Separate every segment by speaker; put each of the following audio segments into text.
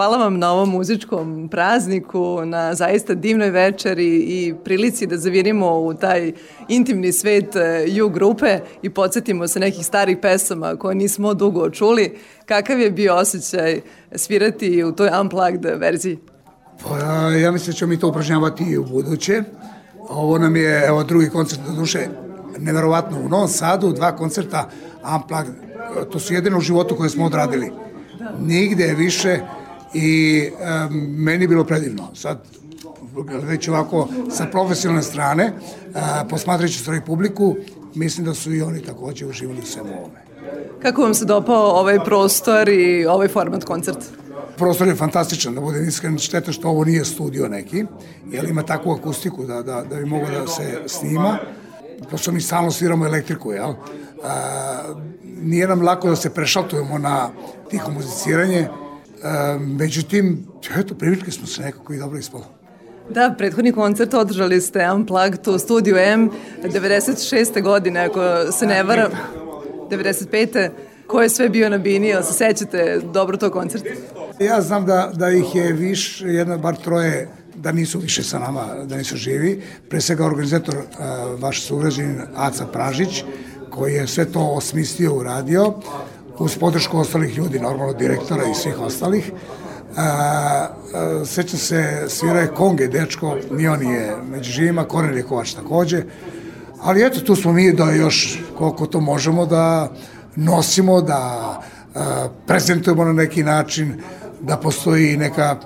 Speaker 1: Hvala vam na ovom muzičkom prazniku, na zaista divnoj večeri i prilici da zavirimo u taj intimni svet U e, grupe i podsjetimo se nekih starih pesama koje nismo dugo čuli. Kakav je bio osjećaj svirati u toj unplugged verziji?
Speaker 2: Pa, ja mislim da ćemo mi to upražnjavati i u buduće. Ovo nam je, evo, drugi koncert do duše, neverovatno, u Novom Sadu, dva koncerta unplugged, to su jedino u životu koje smo odradili. Nigde više i um, meni je bilo predivno. Sad, već ovako sa profesionalne strane, uh, posmatrajući svoju publiku, mislim da su i oni takođe uživali u svemu ovome.
Speaker 1: Kako vam se dopao ovaj prostor i ovaj format koncerta?
Speaker 2: Prostor je fantastičan, da budem iskren, šteta što ovo nije studio neki, jer ima takvu akustiku da, da, da bi moglo da se snima, pošto mi stalno sviramo elektriku, jel? A, nije nam lako da se prešaltujemo na tiho muziciranje, međutim, eto, privikli smo se nekako i dobro ispalo.
Speaker 1: Da, prethodni koncert održali ste Unplugged u studiju M 96. godine, ako se ne varam. 95. Ko je sve bio na bini, ili se sećate dobro tog koncerta?
Speaker 2: Ja znam da, da ih je više, jedno, bar troje da nisu više sa nama, da nisu živi. Pre svega organizator, uh, vaš sugrađanin Aca Pražić, koji je sve to osmislio, uradio, uz podršku ostalih ljudi, normalno direktora i svih ostalih. A, a, sećam se, svirao je Konge, dečko, ni on je među živima, Kornelije Kovač takođe, ali eto, tu smo mi da još koliko to možemo da nosimo, da a, prezentujemo na neki način, da postoji neka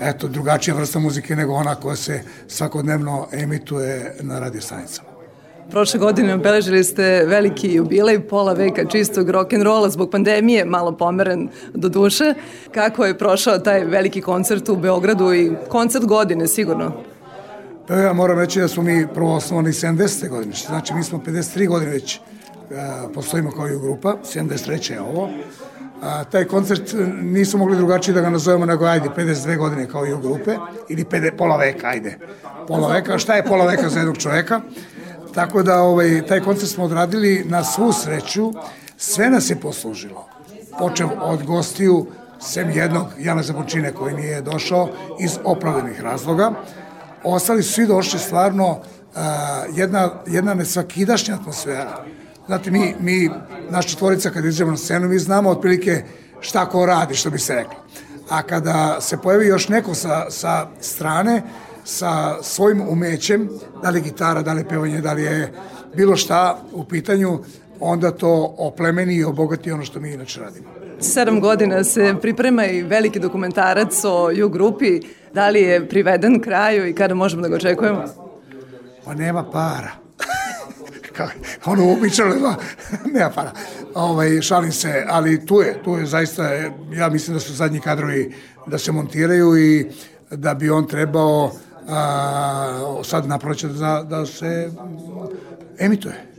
Speaker 2: eto, drugačija vrsta muzike nego ona koja se svakodnevno emituje na radiostanicama.
Speaker 1: Prošle godine obeležili ste veliki jubilej, pola veka čistog rock'n'rolla zbog pandemije, malo pomeren do duše. Kako je prošao taj veliki koncert u Beogradu i koncert godine sigurno?
Speaker 2: Pa ja moram reći da smo mi prvo osnovani 70. godine, što znači mi smo 53 godine već uh, postojimo kao i grupa, 73. je ovo. A, taj koncert nismo mogli drugačije da ga nazovemo nego ajde 52 godine kao i u grupe ili 50, pola veka, ajde. Pola veka, šta je pola veka za jednog čoveka? Tako da ovaj, taj koncert smo odradili na svu sreću, sve nas je poslužilo. Počeo od gostiju, sem jednog Jana Zabočine koji nije došao iz opravdanih razloga. Ostali su svi došli stvarno uh, jedna, jedna nesvakidašnja atmosfera. Znate, mi, mi, naš četvorica kad izđemo na scenu, mi znamo otprilike šta ko radi, što bi se reklo. A kada se pojavi još neko sa, sa strane, sa svojim umećem, da li gitara, da li pevanje, da li je bilo šta u pitanju, onda to oplemeni i obogati ono što mi inače radimo.
Speaker 1: Sedam godina se priprema i veliki dokumentarac o U grupi. Da li je priveden kraju i kada možemo da ga očekujemo?
Speaker 2: Pa nema para. ono uobičajno ima, nema para. Ovaj, šalim se, ali tu je, tu je zaista, ja mislim da su zadnji kadrovi da se montiraju i da bi on trebao a, sad naproće da, da se emituje.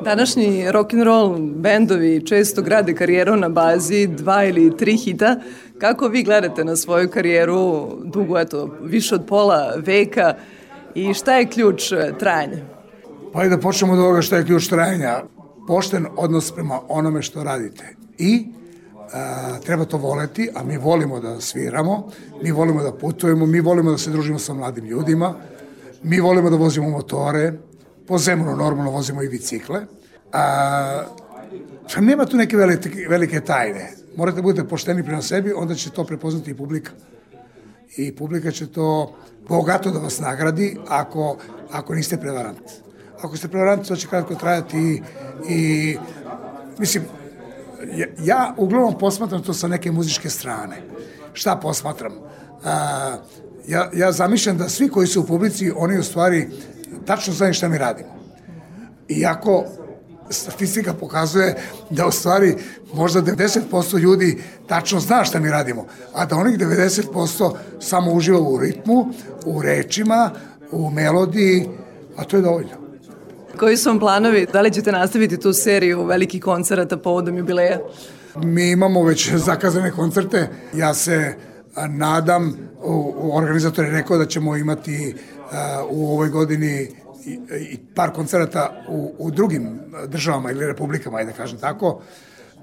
Speaker 1: Današnji rock and roll bendovi često grade karijeru na bazi dva ili tri hita. Kako vi gledate na svoju karijeru dugo, eto, više od pola veka i šta je ključ e, trajanja?
Speaker 2: Pa i da počnemo od ovoga šta je ključ trajanja. Pošten odnos prema onome što radite. I a, treba to voleti, a mi volimo da sviramo, mi volimo da putujemo, mi volimo da se družimo sa mladim ljudima, mi volimo da vozimo motore, po zemlju normalno vozimo i bicikle. A, pa nema tu neke velike, velike tajne. Morate da budete pošteni prema sebi, onda će to prepoznati i publika. I publika će to bogato da vas nagradi ako, ako niste prevarant. Ako ste prevarant, to će kratko trajati i, i mislim, ja, ja uglavnom posmatram to sa neke muzičke strane. Šta posmatram? A, ja, ja zamišljam da svi koji su u publici, oni u stvari tačno znaju šta mi radimo. Iako statistika pokazuje da u stvari možda 90% ljudi tačno zna šta mi radimo, a da onih 90% samo uživa u ritmu, u rečima, u melodiji, a to je dovoljno.
Speaker 1: Koji su vam planovi? Da li ćete nastaviti tu seriju velikih koncerata povodom jubileja?
Speaker 2: Mi imamo već zakazane koncerte. Ja se nadam, organizator je rekao da ćemo imati u ovoj godini i, par koncerata u, u drugim državama ili republikama, ajde da kažem tako,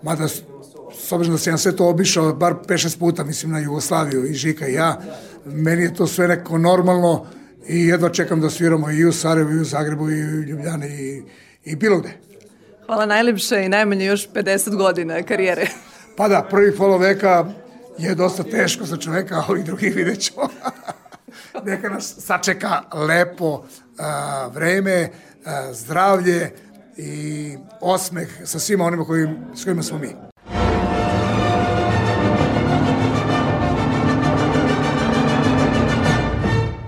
Speaker 2: mada s obzirom da sam ja sve to obišao bar 5-6 puta, mislim na Jugoslaviju i Žika i ja, meni je to sve neko normalno i jedva čekam da sviramo i u Sarajevu, i u Zagrebu, i u Ljubljani, i, i bilo gde.
Speaker 1: Hvala najlepše i najmanje još 50 godina karijere.
Speaker 2: Pa da, prvi polo veka je dosta teško za čoveka, ali drugi vidjet ćemo. Neka nas sačeka lepo a, vreme, a, zdravlje i osmeh sa svima onima koji, s kojima smo mi.